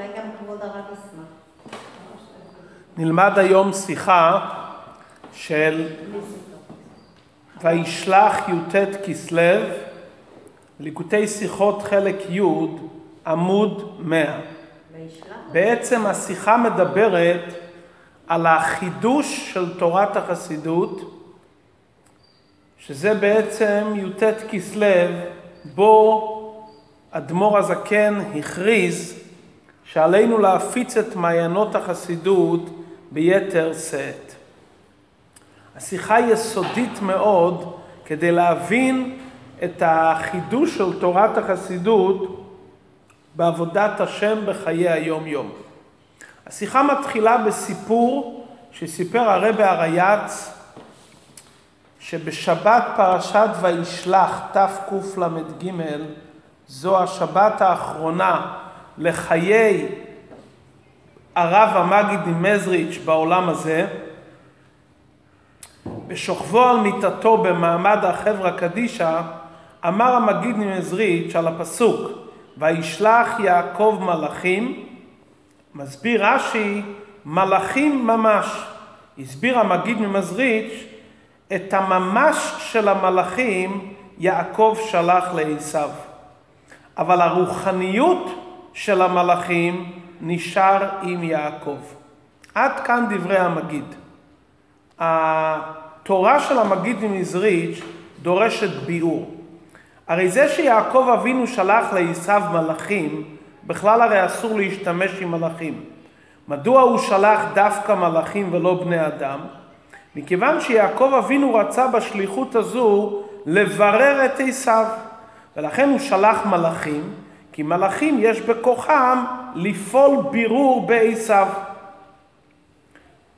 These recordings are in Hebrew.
אולי גם כבוד הרב ישמח. נלמד היום שיחה של וישלח י"ט כסלו, ליקוטי שיחות חלק י', עמוד 100. וישלח. בעצם השיחה מדברת על החידוש של תורת החסידות, שזה בעצם י"ט כסלו, בו אדמו"ר הזקן הכריז שעלינו להפיץ את מעיינות החסידות ביתר שאת. השיחה יסודית מאוד כדי להבין את החידוש של תורת החסידות בעבודת השם בחיי היום-יום. השיחה מתחילה בסיפור שסיפר הרבי הרייץ שבשבת פרשת וישלח תקל"ג זו השבת האחרונה לחיי הרב המגיד ממזריץ' בעולם הזה, בשוכבו על מיטתו במעמד החברה קדישא, אמר המגיד ממזריץ' על הפסוק וישלח יעקב מלאכים, מסביר רש"י מלאכים ממש. הסביר המגיד ממזריץ' את הממש של המלאכים יעקב שלח לעשיו. אבל הרוחניות של המלאכים נשאר עם יעקב. עד כאן דברי המגיד. התורה של המגיד ממזריץ' דורשת ביאור. הרי זה שיעקב אבינו שלח לעשיו מלאכים, בכלל הרי אסור להשתמש עם מלאכים. מדוע הוא שלח דווקא מלאכים ולא בני אדם? מכיוון שיעקב אבינו רצה בשליחות הזו לברר את עשיו, ולכן הוא שלח מלאכים, כי מלאכים יש בכוחם לפעול בירור בעשיו.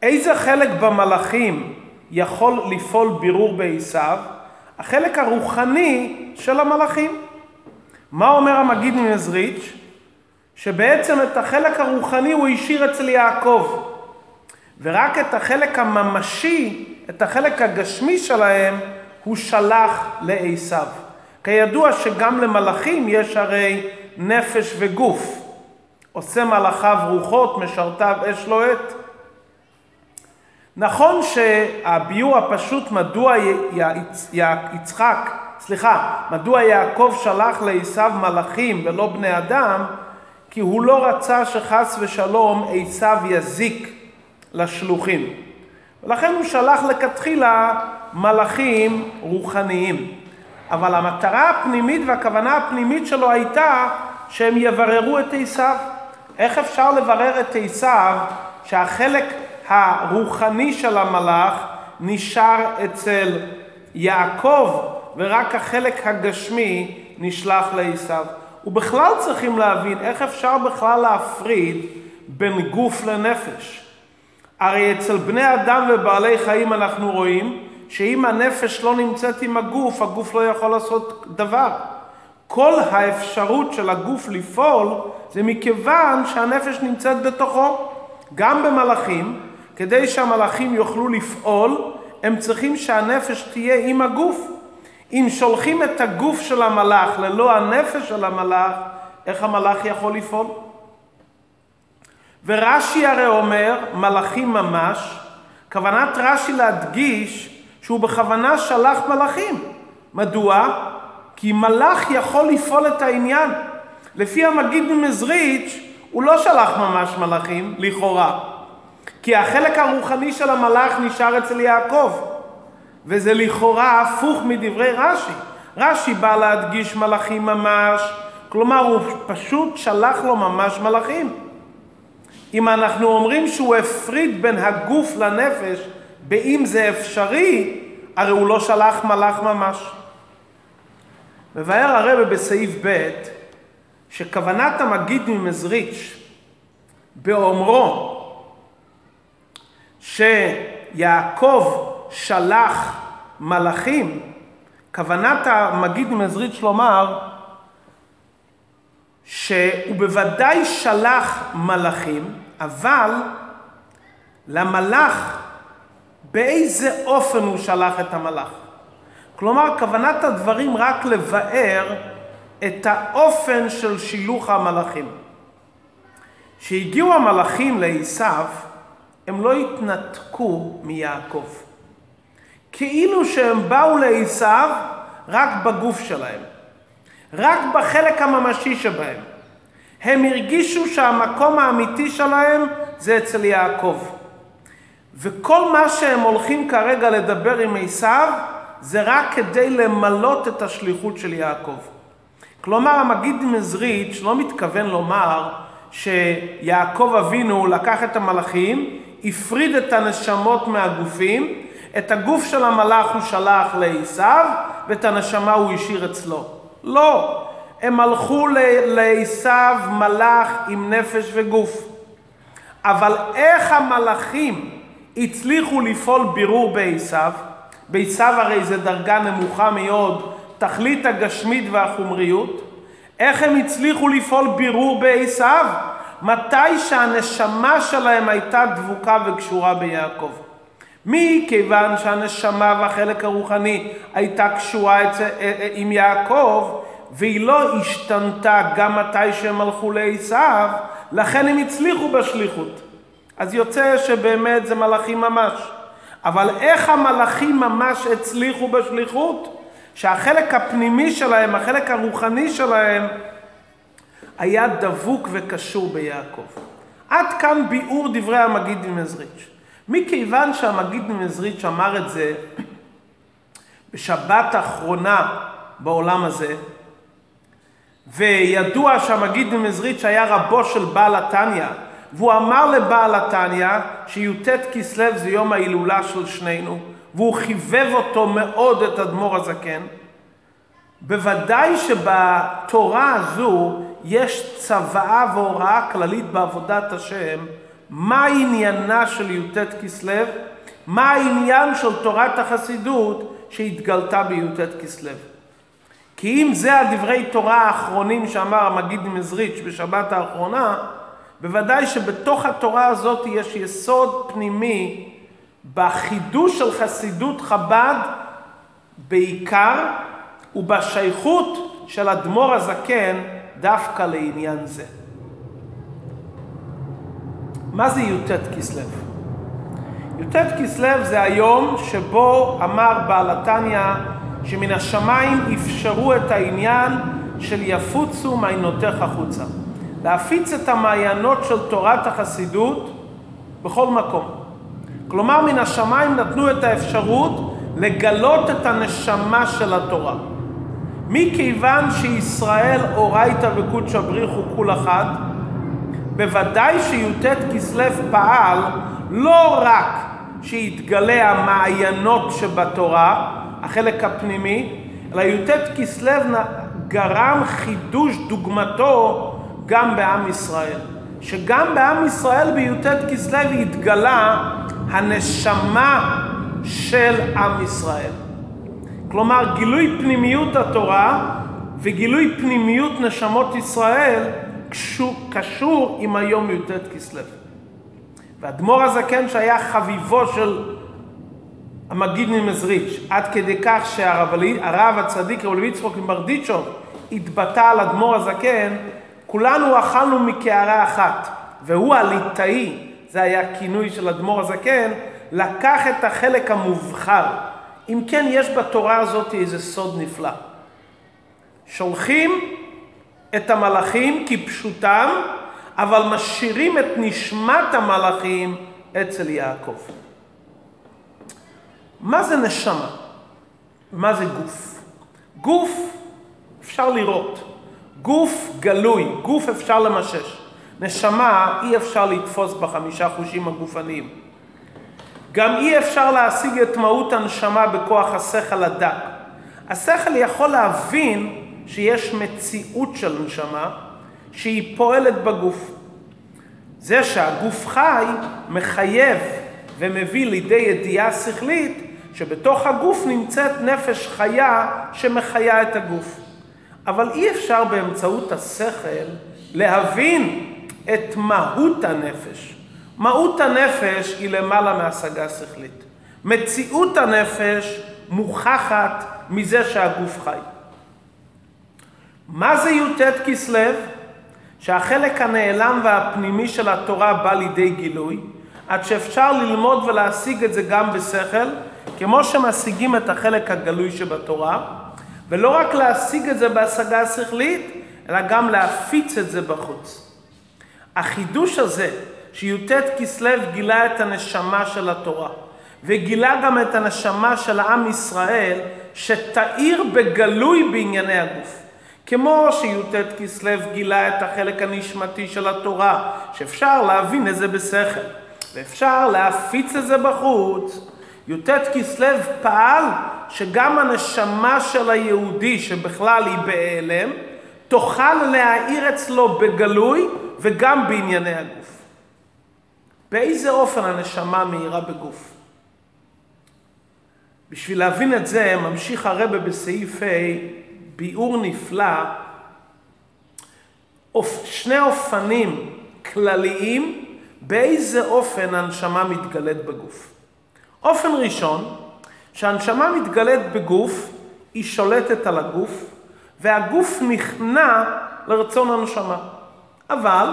איזה חלק במלאכים יכול לפעול בירור בעשיו? החלק הרוחני של המלאכים. מה אומר המגיד ממזריץ'? שבעצם את החלק הרוחני הוא השאיר אצל יעקב, ורק את החלק הממשי, את החלק הגשמי שלהם, הוא שלח לעשיו. כידוע שגם למלאכים יש הרי נפש וגוף. עושה מלאכיו רוחות, משרתיו אש לוהט. נכון שהביור הפשוט מדוע יצחק, סליחה, מדוע יעקב שלח לעשיו מלאכים ולא בני אדם, כי הוא לא רצה שחס ושלום עשיו יזיק לשלוחים. ולכן הוא שלח לכתחילה מלאכים רוחניים. אבל המטרה הפנימית והכוונה הפנימית שלו הייתה שהם יבררו את עשיו. איך אפשר לברר את עשיו שהחלק הרוחני של המלאך נשאר אצל יעקב ורק החלק הגשמי נשלח לעשיו? ובכלל צריכים להבין איך אפשר בכלל להפריד בין גוף לנפש. הרי אצל בני אדם ובעלי חיים אנחנו רואים שאם הנפש לא נמצאת עם הגוף, הגוף לא יכול לעשות דבר. כל האפשרות של הגוף לפעול זה מכיוון שהנפש נמצאת בתוכו. גם במלאכים, כדי שהמלאכים יוכלו לפעול, הם צריכים שהנפש תהיה עם הגוף. אם שולחים את הגוף של המלאך ללא הנפש של המלאך, איך המלאך יכול לפעול? ורש"י הרי אומר, מלאכים ממש, כוונת רש"י להדגיש שהוא בכוונה שלח מלאכים. מדוע? כי מלאך יכול לפעול את העניין. לפי המגיד ממזריץ', הוא לא שלח ממש מלאכים, לכאורה. כי החלק הרוחני של המלאך נשאר אצל יעקב. וזה לכאורה הפוך מדברי רש"י. רש"י בא להדגיש מלאכים ממש, כלומר הוא פשוט שלח לו ממש מלאכים. אם אנחנו אומרים שהוא הפריד בין הגוף לנפש, באם זה אפשרי, הרי הוא לא שלח מלאך ממש. מבאר הרבה בסעיף ב' שכוונת המגיד ממזריץ' באומרו שיעקב שלח מלאכים, כוונת המגיד ממזריץ' לומר שהוא בוודאי שלח מלאכים, אבל למלאך באיזה אופן הוא שלח את המלאך. כלומר, כוונת הדברים רק לבאר את האופן של שילוח המלאכים. כשהגיעו המלאכים לעשו, הם לא התנתקו מיעקב. כאילו שהם באו לעשו רק בגוף שלהם, רק בחלק הממשי שבהם. הם הרגישו שהמקום האמיתי שלהם זה אצל יעקב. וכל מה שהם הולכים כרגע לדבר עם עשיו זה רק כדי למלות את השליחות של יעקב. כלומר, המגיד מזריץ' לא מתכוון לומר שיעקב אבינו לקח את המלאכים, הפריד את הנשמות מהגופים, את הגוף של המלאך הוא שלח לעשיו, ואת הנשמה הוא השאיר אצלו. לא, הם הלכו לעשיו מלאך עם נפש וגוף. אבל איך המלאכים הצליחו לפעול בירור בעשיו? בעשיו הרי זה דרגה נמוכה מאוד, תכלית הגשמית והחומריות. איך הם הצליחו לפעול בירור בעשיו? מתי שהנשמה שלהם הייתה דבוקה וקשורה ביעקב. מכיוון שהנשמה והחלק הרוחני הייתה קשורה אה, אה, עם יעקב, והיא לא השתנתה גם מתי שהם הלכו לעשיו, לכן הם הצליחו בשליחות. אז יוצא שבאמת זה מלאכים ממש. אבל איך המלאכים ממש הצליחו בשליחות? שהחלק הפנימי שלהם, החלק הרוחני שלהם, היה דבוק וקשור ביעקב. עד כאן ביאור דברי המגיד ממזריץ'. מכיוון שהמגיד ממזריץ' אמר את זה בשבת האחרונה בעולם הזה, וידוע שהמגיד ממזריץ' היה רבו של בעל התניא, והוא אמר לבעל התניא שי"ט כסלו זה יום ההילולה של שנינו, והוא חיבב אותו מאוד את אדמו"ר הזקן. בוודאי שבתורה הזו יש צוואה והוראה כללית בעבודת השם, מה עניינה של י"ט כסלו, מה העניין של תורת החסידות שהתגלתה בי"ט כסלו. כי אם זה הדברי תורה האחרונים שאמר המגיד מזריץ' בשבת האחרונה, בוודאי שבתוך התורה הזאת יש יסוד פנימי בחידוש של חסידות חב"ד בעיקר, ובשייכות של אדמו"ר הזקן דווקא לעניין זה. מה זה י"ט כסלו? י"ט כסלו זה היום שבו אמר בעל התניא שמן השמיים אפשרו את העניין של יפוצו מעיינותיך החוצה. להפיץ את המעיינות של תורת החסידות בכל מקום. כלומר, מן השמיים נתנו את האפשרות לגלות את הנשמה של התורה. מכיוון שישראל אורייתא וקודשא בריחו כול אחד, בוודאי שי"ט כסלו פעל לא רק שיתגלה המעיינות שבתורה, החלק הפנימי, אלא י"ט כסלו גרם חידוש דוגמתו גם בעם ישראל. שגם בעם ישראל בי"ט כסלו התגלה הנשמה של עם ישראל. כלומר, גילוי פנימיות התורה וגילוי פנימיות נשמות ישראל קשור, קשור עם היום י"ט כסלו. ואדמו"ר הזקן שהיה חביבו של המגיד ממזריץ', עד כדי כך שהרב הצדיק רבי יצחוק מברדיצ'וב התבטא על אדמו"ר הזקן, כולנו אכלנו מקערה אחת, והוא הליטאי, זה היה כינוי של אדמו"ר הזקן, לקח את החלק המובחר. אם כן, יש בתורה הזאת איזה סוד נפלא. שולחים את המלאכים כפשוטם, אבל משאירים את נשמת המלאכים אצל יעקב. מה זה נשמה? מה זה גוף? גוף אפשר לראות, גוף גלוי, גוף אפשר למשש. נשמה אי אפשר לתפוס בחמישה חושים הגופניים. גם אי אפשר להשיג את מהות הנשמה בכוח השכל הדק. השכל יכול להבין שיש מציאות של נשמה שהיא פועלת בגוף. זה שהגוף חי מחייב ומביא לידי ידיעה שכלית שבתוך הגוף נמצאת נפש חיה שמחיה את הגוף. אבל אי אפשר באמצעות השכל להבין את מהות הנפש. מהות הנפש היא למעלה מהשגה שכלית. מציאות הנפש מוכחת מזה שהגוף חי. מה זה י"ט כסלו? שהחלק הנעלם והפנימי של התורה בא לידי גילוי, עד שאפשר ללמוד ולהשיג את זה גם בשכל, כמו שמשיגים את החלק הגלוי שבתורה, ולא רק להשיג את זה בהשגה שכלית, אלא גם להפיץ את זה בחוץ. החידוש הזה, שי"ט כסלו גילה את הנשמה של התורה, וגילה גם את הנשמה של עם ישראל, שתאיר בגלוי בענייני הגוף. כמו שי"ט כסלו גילה את החלק הנשמתי של התורה, שאפשר להבין את זה בשכל, ואפשר להפיץ את זה בחוץ. י"ט כסלו פעל שגם הנשמה של היהודי, שבכלל היא בהיעלם, תוכל להאיר אצלו בגלוי וגם בענייני הגוף. באיזה אופן הנשמה מאירה בגוף? בשביל להבין את זה, ממשיך הרבה בסעיף ה' ביאור נפלא, שני אופנים כלליים באיזה אופן הנשמה מתגלית בגוף. אופן ראשון, שהנשמה מתגלית בגוף, היא שולטת על הגוף, והגוף נכנע לרצון הנשמה. אבל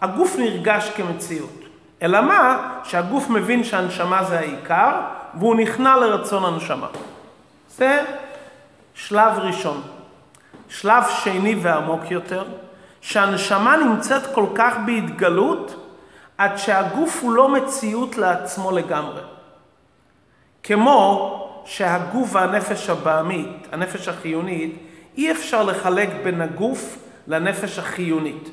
הגוף נרגש כמציאות. אלא מה? שהגוף מבין שהנשמה זה העיקר, והוא נכנע לרצון הנשמה. זה שלב ראשון. שלב שני ועמוק יותר, שהנשמה נמצאת כל כך בהתגלות, עד שהגוף הוא לא מציאות לעצמו לגמרי. כמו שהגוף והנפש הבעמית, הנפש החיונית, אי אפשר לחלק בין הגוף לנפש החיונית.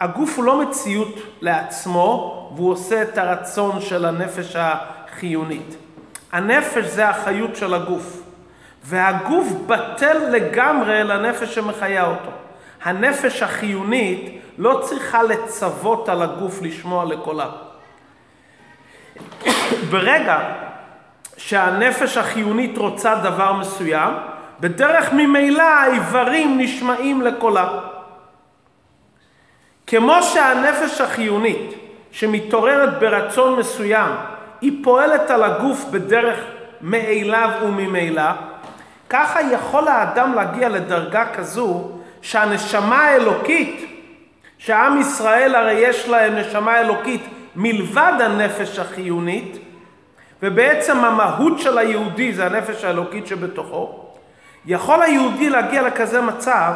הגוף הוא לא מציאות לעצמו, והוא עושה את הרצון של הנפש החיונית. הנפש זה החיות של הגוף. והגוף בטל לגמרי לנפש שמחיה אותו. הנפש החיונית לא צריכה לצוות על הגוף לשמוע לקולה. ברגע שהנפש החיונית רוצה דבר מסוים, בדרך ממילא האיברים נשמעים לקולה. כמו שהנפש החיונית שמתעוררת ברצון מסוים, היא פועלת על הגוף בדרך מאליו וממילא, ככה יכול האדם להגיע לדרגה כזו שהנשמה האלוקית, שעם ישראל הרי יש להם נשמה אלוקית מלבד הנפש החיונית, ובעצם המהות של היהודי זה הנפש האלוקית שבתוכו, יכול היהודי להגיע לכזה מצב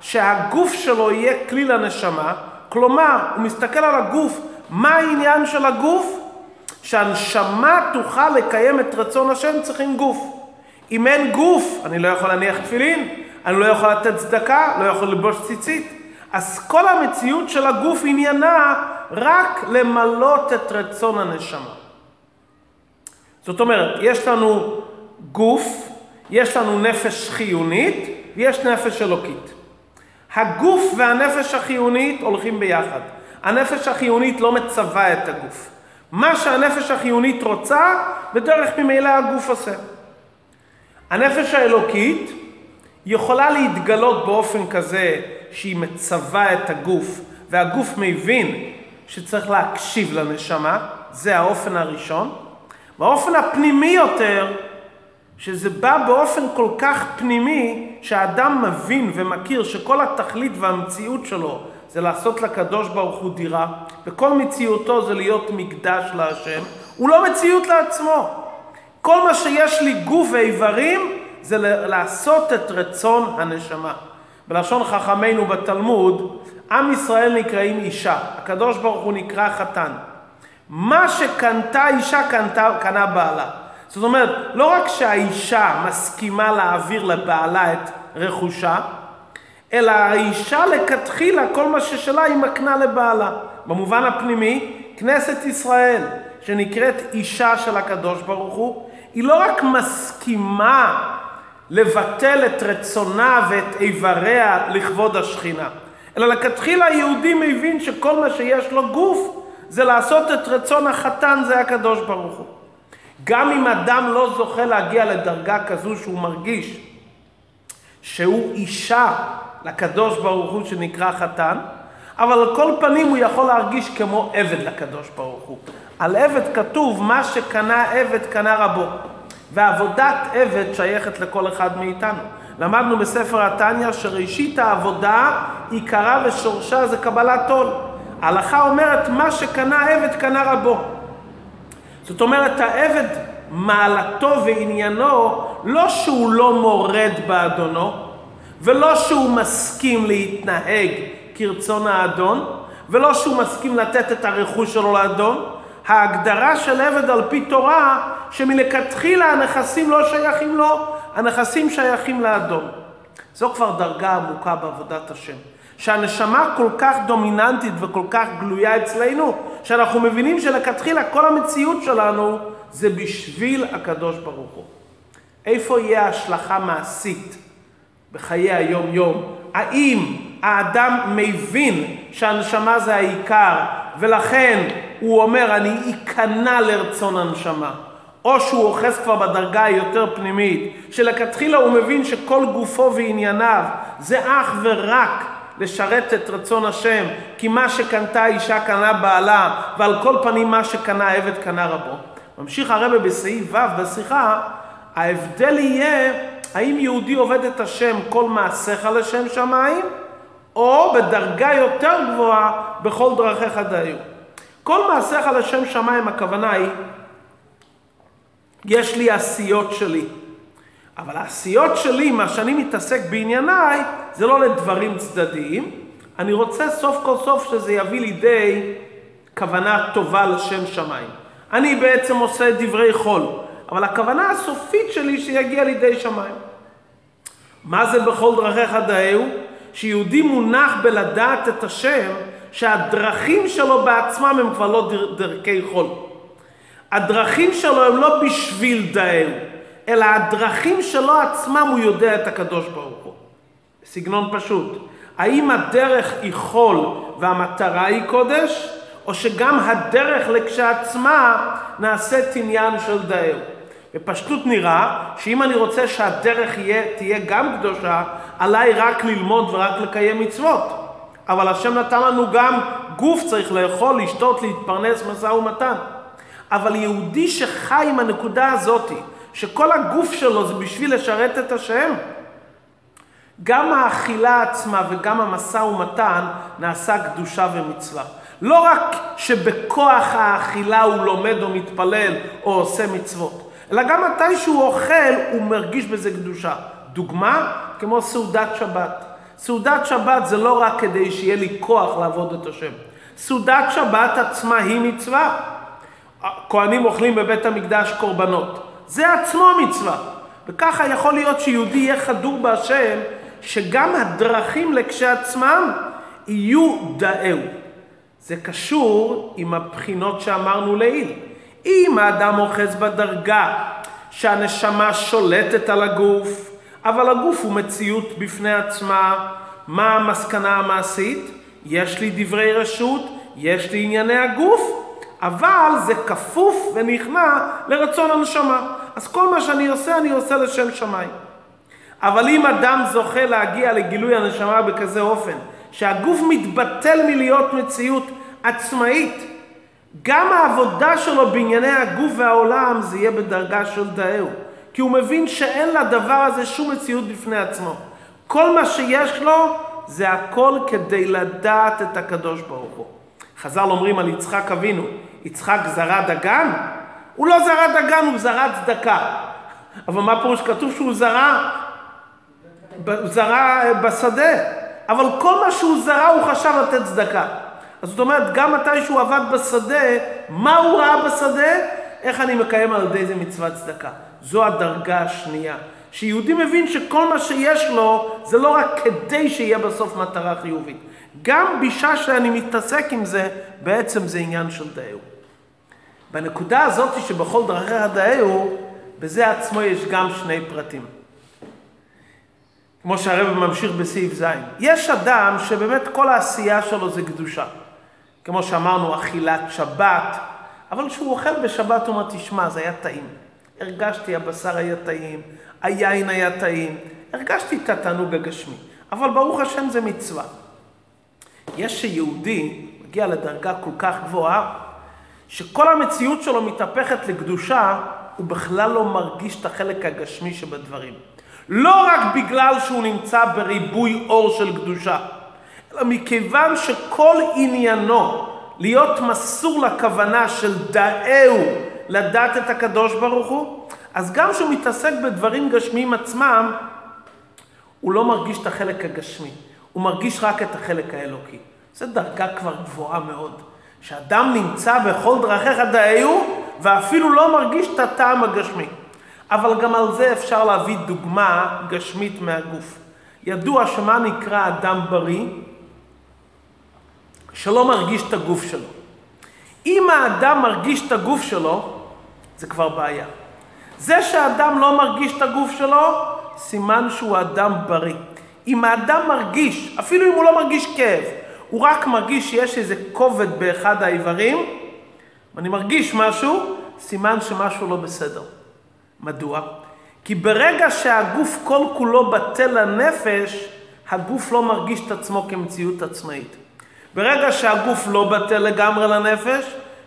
שהגוף שלו יהיה כלי לנשמה, כלומר, הוא מסתכל על הגוף, מה העניין של הגוף? שהנשמה תוכל לקיים את רצון השם צריכים גוף. אם אין גוף, אני לא יכול להניח תפילין, אני לא יכול לתת צדקה, לא יכול ללבוש ציצית. אז כל המציאות של הגוף עניינה רק למלות את רצון הנשמה. זאת אומרת, יש לנו גוף, יש לנו נפש חיונית ויש נפש אלוקית. הגוף והנפש החיונית הולכים ביחד. הנפש החיונית לא מצווה את הגוף. מה שהנפש החיונית רוצה, בדרך ממילא הגוף עושה. הנפש האלוקית יכולה להתגלות באופן כזה שהיא מצווה את הגוף, והגוף מבין שצריך להקשיב לנשמה, זה האופן הראשון. באופן הפנימי יותר, שזה בא באופן כל כך פנימי, שהאדם מבין ומכיר שכל התכלית והמציאות שלו זה לעשות לקדוש ברוך הוא דירה, וכל מציאותו זה להיות מקדש להשם, הוא לא מציאות לעצמו. כל מה שיש לי גוף ואיברים זה לעשות את רצון הנשמה. בלשון חכמינו בתלמוד, עם ישראל נקראים אישה, הקדוש ברוך הוא נקרא חתן. מה שקנתה אישה קנתה, קנה בעלה. זאת אומרת, לא רק שהאישה מסכימה להעביר לבעלה את רכושה, אלא האישה לכתחילה, כל מה ששלה היא מקנה לבעלה. במובן הפנימי, כנסת ישראל, שנקראת אישה של הקדוש ברוך הוא, היא לא רק מסכימה לבטל את רצונה ואת איבריה לכבוד השכינה, אלא לכתחילה היהודי מבין שכל מה שיש לו גוף זה לעשות את רצון החתן, זה הקדוש ברוך הוא. גם אם אדם לא זוכה להגיע לדרגה כזו שהוא מרגיש שהוא אישה לקדוש ברוך הוא שנקרא חתן, אבל על כל פנים הוא יכול להרגיש כמו עבד לקדוש ברוך הוא. על עבד כתוב, מה שקנה עבד קנה רבו. ועבודת עבד שייכת לכל אחד מאיתנו. למדנו בספר התניא שראשית העבודה, עיקרה ושורשה זה קבלת עול. ההלכה אומרת, מה שקנה עבד קנה רבו. זאת אומרת, העבד, מעלתו ועניינו, לא שהוא לא מורד באדונו, ולא שהוא מסכים להתנהג כרצון האדון, ולא שהוא מסכים לתת את הרכוש שלו לאדון. ההגדרה של עבד על פי תורה, שמלכתחילה הנכסים לא שייכים לו, הנכסים שייכים לאדון. זו כבר דרגה עמוקה בעבודת השם. שהנשמה כל כך דומיננטית וכל כך גלויה אצלנו, שאנחנו מבינים שלכתחילה כל המציאות שלנו זה בשביל הקדוש ברוך הוא. איפה יהיה השלכה מעשית בחיי היום-יום? האם האדם מבין שהנשמה זה העיקר, ולכן הוא אומר, אני אכנע לרצון הנשמה. או שהוא אוחז כבר בדרגה היותר פנימית, שלכתחילה הוא מבין שכל גופו וענייניו זה אך ורק לשרת את רצון השם, כי מה שקנתה אישה קנה בעלה, ועל כל פנים מה שקנה עבד קנה רבו. ממשיך הרבה בסעיף ו' בשיחה, ההבדל יהיה האם יהודי עובד את השם כל מעשיך לשם שמיים, או בדרגה יותר גבוהה בכל דרכיך דיו. כל מעשיך לשם שמיים הכוונה היא, יש לי עשיות שלי. אבל העשיות שלי, מה שאני מתעסק בענייניי, זה לא לדברים צדדיים. אני רוצה סוף כל סוף שזה יביא לידי כוונה טובה לשם שמיים. אני בעצם עושה דברי חול, אבל הכוונה הסופית שלי שיגיע לידי שמיים. מה זה בכל דרכיך דאהו? שיהודי מונח בלדעת את השם, שהדרכים שלו בעצמם הם כבר לא דרכי חול. הדרכים שלו הם לא בשביל דאהו. אלא הדרכים שלו עצמם הוא יודע את הקדוש ברוך הוא. סגנון פשוט. האם הדרך היא חול והמטרה היא קודש, או שגם הדרך לכשעצמה נעשית עניין של דאר. בפשטות נראה שאם אני רוצה שהדרך יהיה, תהיה גם קדושה, עליי רק ללמוד ורק לקיים מצוות. אבל השם נתן לנו גם גוף צריך לאכול, לשתות, להתפרנס, משא ומתן. אבל יהודי שחי עם הנקודה הזאתי, שכל הגוף שלו זה בשביל לשרת את השם. גם האכילה עצמה וגם המשא ומתן נעשה קדושה ומצווה. לא רק שבכוח האכילה הוא לומד או מתפלל או עושה מצוות, אלא גם מתי שהוא אוכל הוא מרגיש בזה קדושה. דוגמה, כמו סעודת שבת. סעודת שבת זה לא רק כדי שיהיה לי כוח לעבוד את השם. סעודת שבת עצמה היא מצווה. כהנים אוכלים בבית המקדש קורבנות. זה עצמו מצווה. וככה יכול להיות שיהודי יהיה חדור בהשם, שגם הדרכים לכשעצמם יהיו דאהו. זה קשור עם הבחינות שאמרנו לעיל. אם האדם אוחז בדרגה שהנשמה שולטת על הגוף, אבל הגוף הוא מציאות בפני עצמה, מה המסקנה המעשית? יש לי דברי רשות, יש לי ענייני הגוף, אבל זה כפוף ונכנע לרצון הנשמה. אז כל מה שאני עושה, אני עושה לשם שמיים. אבל אם אדם זוכה להגיע לגילוי הנשמה בכזה אופן, שהגוף מתבטל מלהיות מציאות עצמאית, גם העבודה שלו בענייני הגוף והעולם זה יהיה בדרגה של דאהו. כי הוא מבין שאין לדבר הזה שום מציאות בפני עצמו. כל מה שיש לו זה הכל כדי לדעת את הקדוש ברוך הוא. חז"ל אומרים על יצחק אבינו, יצחק זרע דגן? הוא לא זרע דגן, הוא זרע צדקה. אבל מה פירוש? כתוב שהוא זרע, הוא זרע בשדה. אבל כל מה שהוא זרע הוא חשב לתת צדקה. אז זאת אומרת, גם מתי שהוא עבד בשדה, מה הוא ראה בשדה? איך אני מקיים על ידי זה מצוות צדקה. זו הדרגה השנייה. שיהודי מבין שכל מה שיש לו זה לא רק כדי שיהיה בסוף מטרה חיובית. גם בשעה שאני מתעסק עם זה, בעצם זה עניין של דאהו. בנקודה הזאת שבכל דרכי הדאהו, בזה עצמו יש גם שני פרטים. כמו שהרב ממשיך בסעיף ז'. יש אדם שבאמת כל העשייה שלו זה קדושה. כמו שאמרנו, אכילת שבת, אבל כשהוא אוכל בשבת הוא אומר, תשמע, זה היה טעים. הרגשתי, הבשר היה טעים, היין היה טעים, הרגשתי את התענוג הגשמי. אבל ברוך השם זה מצווה. יש שיהודי מגיע לדרגה כל כך גבוהה, שכל המציאות שלו מתהפכת לקדושה, הוא בכלל לא מרגיש את החלק הגשמי שבדברים. לא רק בגלל שהוא נמצא בריבוי אור של קדושה, אלא מכיוון שכל עניינו להיות מסור לכוונה של דאהו לדעת את הקדוש ברוך הוא, אז גם כשהוא מתעסק בדברים גשמיים עצמם, הוא לא מרגיש את החלק הגשמי, הוא מרגיש רק את החלק האלוקי. זו דרגה כבר גבוהה מאוד. שאדם נמצא בכל דרכיך דאהו, ואפילו לא מרגיש את הטעם הגשמי. אבל גם על זה אפשר להביא דוגמה גשמית מהגוף. ידוע שמה נקרא אדם בריא? שלא מרגיש את הגוף שלו. אם האדם מרגיש את הגוף שלו, זה כבר בעיה. זה שהאדם לא מרגיש את הגוף שלו, סימן שהוא אדם בריא. אם האדם מרגיש, אפילו אם הוא לא מרגיש כאב, הוא רק מרגיש שיש איזה כובד באחד האיברים, ואני מרגיש משהו, סימן שמשהו לא בסדר. מדוע? כי ברגע שהגוף כל כולו בטל לנפש, הגוף לא מרגיש את עצמו כמציאות עצמאית. ברגע שהגוף לא בטל לגמרי לנפש,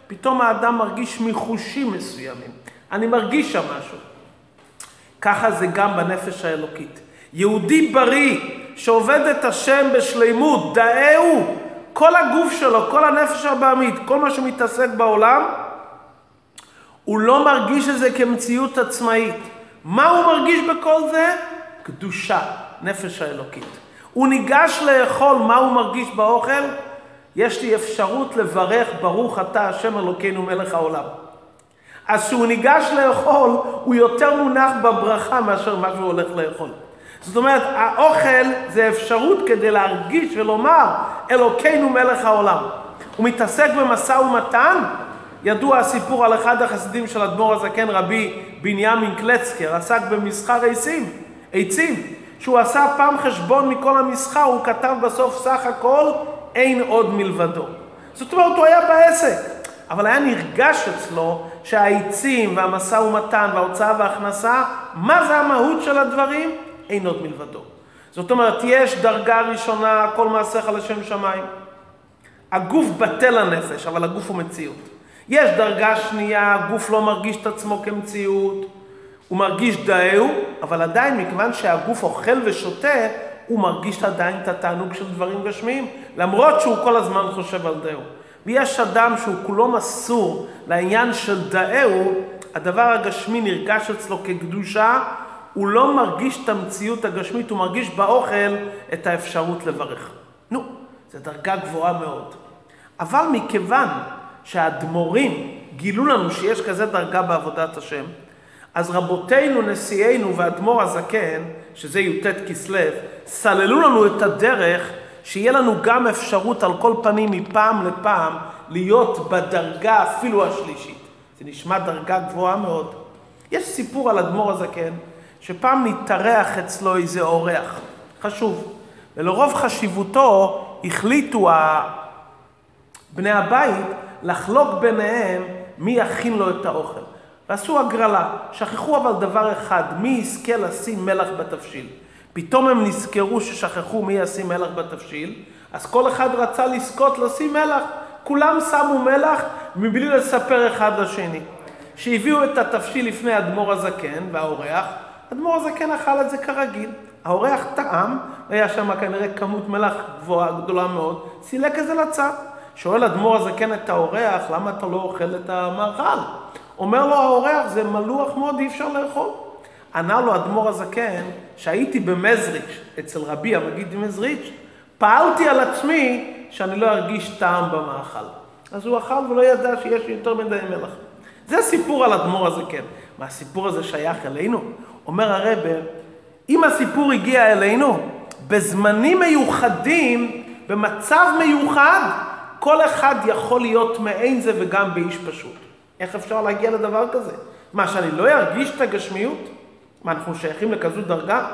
פתאום האדם מרגיש מחושים מסוימים. אני מרגיש שם משהו. ככה זה גם בנפש האלוקית. יהודי בריא שעובד את השם בשלימות, דאהו, כל הגוף שלו, כל הנפש הבעמית, כל מה שמתעסק בעולם, הוא לא מרגיש את זה כמציאות עצמאית. מה הוא מרגיש בכל זה? קדושה, נפש האלוקית. הוא ניגש לאכול, מה הוא מרגיש באוכל? יש לי אפשרות לברך, ברוך אתה השם אלוקינו מלך העולם. אז כשהוא ניגש לאכול, הוא יותר מונח בברכה מאשר מה שהוא הולך לאכול. זאת אומרת, האוכל זה אפשרות כדי להרגיש ולומר, אלוקינו מלך העולם. הוא מתעסק במשא ומתן, ידוע הסיפור על אחד החסידים של אדמו"ר הזקן, רבי בנימין קלצקר, עסק במסחר עצים, עצים, שהוא עשה פעם חשבון מכל המסחר, הוא כתב בסוף סך הכל, אין עוד מלבדו. זאת אומרת, הוא היה בעסק, אבל היה נרגש אצלו שהעצים והמשא ומתן וההוצאה וההכנסה, מה זה המהות של הדברים? אין עוד מלבדו. זאת אומרת, יש דרגה ראשונה, כל מעשיך לשם שמיים. הגוף בטל לנפש, אבל הגוף הוא מציאות. יש דרגה שנייה, הגוף לא מרגיש את עצמו כמציאות, הוא מרגיש דאהו, אבל עדיין, מכיוון שהגוף אוכל ושותה, הוא מרגיש עדיין את התענוג של דברים גשמיים, למרות שהוא כל הזמן חושב על דאהו. ויש אדם שהוא כולו מסור לעניין של דאהו, הדבר הגשמי נרגש אצלו כקדושה, הוא לא מרגיש את המציאות הגשמית, הוא מרגיש באוכל את האפשרות לברך. נו, זו דרגה גבוהה מאוד. אבל מכיוון שהאדמו"רים גילו לנו שיש כזה דרגה בעבודת השם, אז רבותינו, נשיאינו ואדמו"ר הזקן, שזה י"ט כסלו, סללו לנו את הדרך שיהיה לנו גם אפשרות על כל פנים מפעם לפעם להיות בדרגה אפילו השלישית. זה נשמע דרגה גבוהה מאוד. יש סיפור על אדמו"ר הזקן, שפעם נתארח אצלו איזה אורח, חשוב. ולרוב חשיבותו החליטו בני הבית לחלוק ביניהם מי יכין לו את האוכל. ועשו הגרלה. שכחו אבל דבר אחד, מי יזכה לשים מלח בתבשיל. פתאום הם נזכרו ששכחו מי ישים מלח בתבשיל, אז כל אחד רצה לזכות לשים מלח. כולם שמו מלח מבלי לספר אחד לשני. שהביאו את התבשיל לפני אדמו"ר הזקן והאורח, אדמו"ר הזקן אכל את זה כרגיל. האורח טעם, היה שם כנראה כמות מלח גבוהה, גדולה מאוד, סילק את זה לצד. שואל אדמו"ר הזקן את האורח, למה אתה לא אוכל את המאכל? אומר לו האורח, זה מלוח מאוד, אי אפשר לאכול. ענה לו אדמו"ר הזקן, שהייתי במזריץ', אצל רבי המגיד מזריץ', פעלתי על עצמי שאני לא ארגיש טעם במאכל. אז הוא אכל ולא ידע שיש יותר מדי מלח. זה סיפור על אדמו"ר הזקן. מה הסיפור הזה שייך אלינו? אומר הרבה, אם הסיפור הגיע אלינו, בזמנים מיוחדים, במצב מיוחד, כל אחד יכול להיות מעין זה וגם באיש פשוט. איך אפשר להגיע לדבר כזה? מה, שאני לא ארגיש את הגשמיות? מה, אנחנו שייכים לכזו דרגה?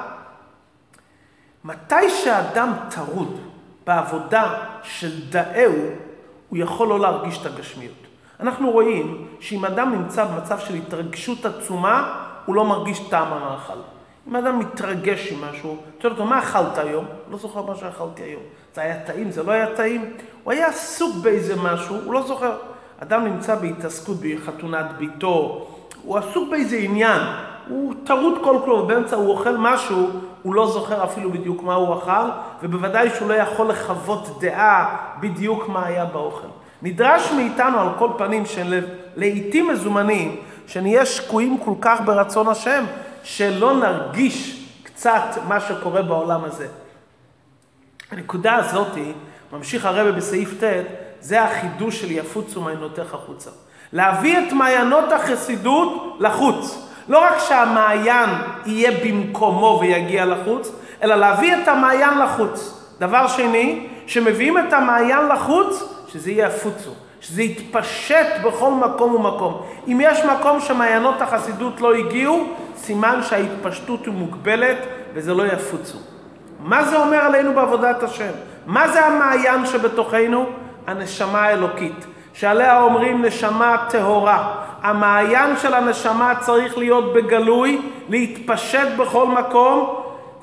מתי שאדם טרוד בעבודה של דאהו, הוא יכול לא להרגיש את הגשמיות. אנחנו רואים שאם אדם נמצא במצב של התרגשות עצומה, הוא לא מרגיש טעם המאכל. אם אדם מתרגש עם משהו, שואל אותו, מה אכלת היום? לא זוכר מה שאכלתי היום. זה היה טעים? זה לא היה טעים? הוא היה עסוק באיזה משהו, הוא לא זוכר. אדם נמצא בהתעסקות בחתונת ביתו, הוא עסוק באיזה עניין, הוא טרוד כל כלום, באמצע הוא אוכל משהו, הוא לא זוכר אפילו בדיוק מה הוא אכל, ובוודאי שהוא לא יכול לחוות דעה בדיוק מה היה באוכל. נדרש מאיתנו על כל פנים שלעיתים מזומנים, שנהיה שקועים כל כך ברצון השם, שלא נרגיש קצת מה שקורה בעולם הזה. הנקודה הזאת, ממשיך הרבה בסעיף ט', זה החידוש של יפוצו מעיינותיך החוצה. להביא את מעיינות החסידות לחוץ. לא רק שהמעיין יהיה במקומו ויגיע לחוץ, אלא להביא את המעיין לחוץ. דבר שני, שמביאים את המעיין לחוץ, שזה יהיה יפוצו. שזה יתפשט בכל מקום ומקום. אם יש מקום שמעיינות החסידות לא הגיעו, סימן שההתפשטות היא מוגבלת וזה לא יפוצו. מה זה אומר עלינו בעבודת השם? מה זה המעיין שבתוכנו? הנשמה האלוקית, שעליה אומרים נשמה טהורה. המעיין של הנשמה צריך להיות בגלוי, להתפשט בכל מקום,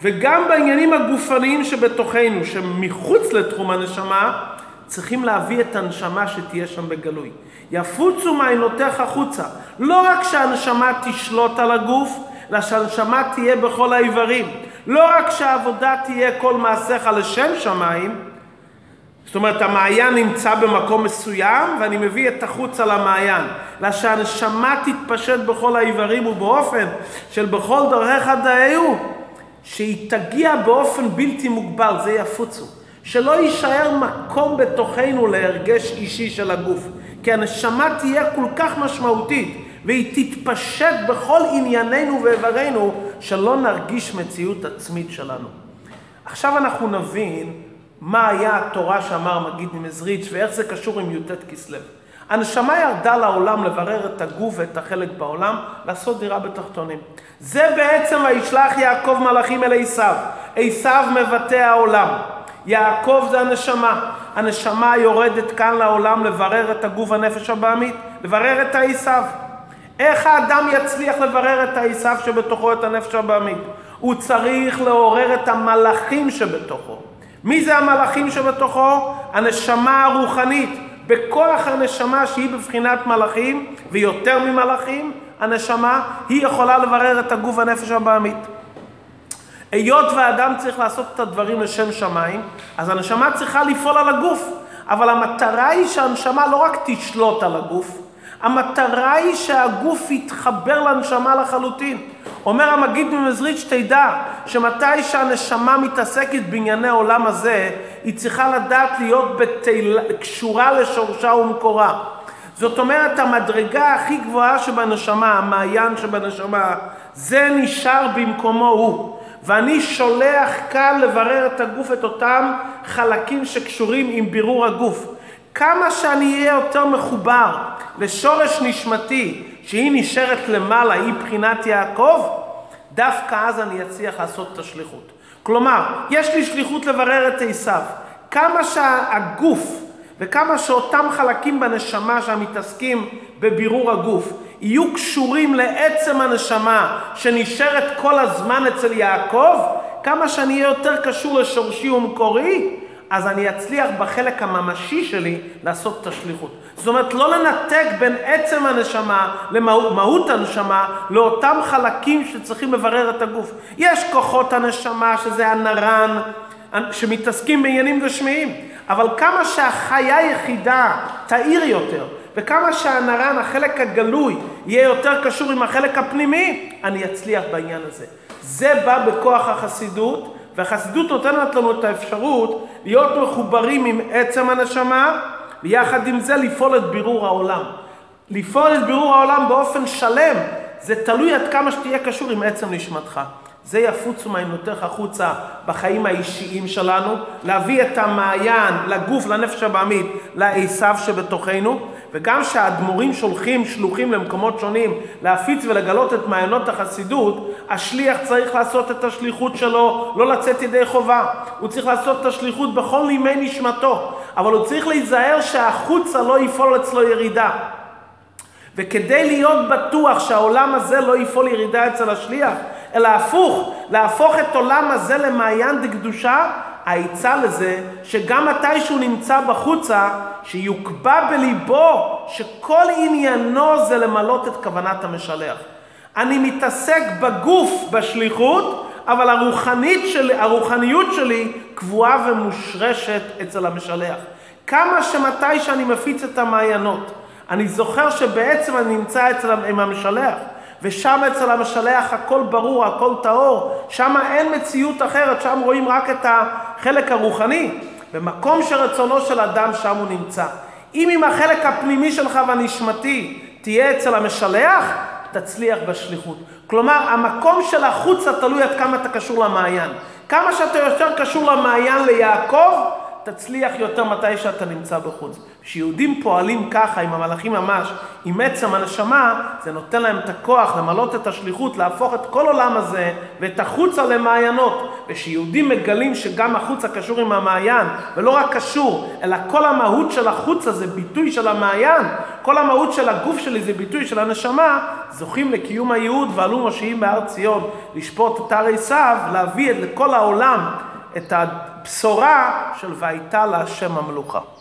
וגם בעניינים הגופניים שבתוכנו, שמחוץ לתחום הנשמה, צריכים להביא את הנשמה שתהיה שם בגלוי. יפוצו מעיינותיך החוצה. לא רק שהנשמה תשלוט על הגוף, אלא שהנשמה תהיה בכל האיברים. לא רק שהעבודה תהיה כל מעשיך לשם שמיים, זאת אומרת המעיין נמצא במקום מסוים ואני מביא את החוץ על המעיין, אלא שהנשמה תתפשט בכל האיברים ובאופן של בכל דרכיך דאהו, שהיא תגיע באופן בלתי מוגבל, זה יפוצו. שלא יישאר מקום בתוכנו להרגש אישי של הגוף, כי הנשמה תהיה כל כך משמעותית והיא תתפשט בכל ענייננו ואיברינו שלא נרגיש מציאות עצמית שלנו. עכשיו אנחנו נבין מה היה התורה שאמר מגיד ממזריץ' ואיך זה קשור עם י"ט כסלו. הנשמה ירדה לעולם לברר את הגוף ואת החלק בעולם, לעשות דירה בתחתונים. זה בעצם וישלח יעקב מלאכים אל עשיו. עשיו מבטא העולם. יעקב זה הנשמה. הנשמה יורדת כאן לעולם לברר את הגוף הנפש הבעמית, לברר את העשיו. איך האדם יצליח לברר את העשיו שבתוכו את הנפש הבעמית? הוא צריך לעורר את המלאכים שבתוכו. מי זה המלאכים שבתוכו? הנשמה הרוחנית. בכוח הנשמה שהיא בבחינת מלאכים, ויותר ממלאכים, הנשמה, היא יכולה לברר את הגוף הנפש הבעמית. היות והאדם צריך לעשות את הדברים לשם שמיים, אז הנשמה צריכה לפעול על הגוף. אבל המטרה היא שהנשמה לא רק תשלוט על הגוף, המטרה היא שהגוף יתחבר לנשמה לחלוטין. אומר המגיד ממזריץ', תדע שמתי שהנשמה מתעסקת בענייני העולם הזה, היא צריכה לדעת להיות בתל... קשורה לשורשה ומקורה. זאת אומרת, המדרגה הכי גבוהה שבנשמה, המעיין שבנשמה, זה נשאר במקומו הוא. ואני שולח כאן לברר את הגוף, את אותם חלקים שקשורים עם בירור הגוף. כמה שאני אהיה יותר מחובר לשורש נשמתי, שהיא נשארת למעלה, היא בחינת יעקב, דווקא אז אני אצליח לעשות את השליחות. כלומר, יש לי שליחות לברר את עשיו. כמה שהגוף וכמה שאותם חלקים בנשמה שמתעסקים בבירור הגוף יהיו קשורים לעצם הנשמה שנשארת כל הזמן אצל יעקב, כמה שאני אהיה יותר קשור לשורשי ומקורי, אז אני אצליח בחלק הממשי שלי לעשות את השליחות. זאת אומרת, לא לנתק בין עצם הנשמה למהות הנשמה לאותם חלקים שצריכים לברר את הגוף. יש כוחות הנשמה, שזה הנרן, שמתעסקים בעניינים גשמיים, אבל כמה שהחיה יחידה תאיר יותר, וכמה שהנרן, החלק הגלוי, יהיה יותר קשור עם החלק הפנימי, אני אצליח בעניין הזה. זה בא בכוח החסידות, והחסידות נותנת לנו את האפשרות להיות מחוברים עם עצם הנשמה, ויחד עם זה לפעול את בירור העולם. לפעול את בירור העולם באופן שלם, זה תלוי עד כמה שתהיה קשור עם עצם נשמתך. זה יפוצו מעיינותיך החוצה בחיים האישיים שלנו, להביא את המעיין לגוף, לנפש הבעמית, לעשיו שבתוכנו, וגם שהאדמו"רים שולחים שלוחים למקומות שונים להפיץ ולגלות את מעיינות החסידות, השליח צריך לעשות את השליחות שלו, לא לצאת ידי חובה. הוא צריך לעשות את השליחות בכל נימי נשמתו, אבל הוא צריך להיזהר שהחוצה לא יפעול אצלו ירידה. וכדי להיות בטוח שהעולם הזה לא יפעול ירידה אצל השליח, אלא הפוך, להפוך את עולם הזה למעיין דקדושה, העצה לזה שגם מתי שהוא נמצא בחוצה, שיוקבע בליבו שכל עניינו זה למלות את כוונת המשלח. אני מתעסק בגוף בשליחות, אבל הרוחנית שלי, הרוחניות שלי קבועה ומושרשת אצל המשלח. כמה שמתי שאני מפיץ את המעיינות, אני זוכר שבעצם אני נמצא אצל עם המשלח, ושם אצל המשלח הכל ברור, הכל טהור, שם אין מציאות אחרת, שם רואים רק את החלק הרוחני. במקום שרצונו של אדם שם הוא נמצא. אם עם החלק הפנימי שלך והנשמתי תהיה אצל המשלח, תצליח בשליחות. כלומר, המקום של החוצה תלוי עד כמה אתה קשור למעיין. כמה שאתה יותר קשור למעיין ליעקב, תצליח יותר מתי שאתה נמצא בחוץ. כשיהודים פועלים ככה עם המלאכים ממש, עם עצם הנשמה, זה נותן להם את הכוח למלות את השליחות, להפוך את כל עולם הזה ואת החוצה למעיינות. וכשיהודים מגלים שגם החוצה קשור עם המעיין, ולא רק קשור, אלא כל המהות של החוצה זה ביטוי של המעיין, כל המהות של הגוף שלי זה ביטוי של הנשמה, זוכים לקיום הייעוד ועלו מושיעים בהר ציון, לשפוט את הר עשיו, להביא לכל העולם את הבשורה של והייתה להשם המלוכה.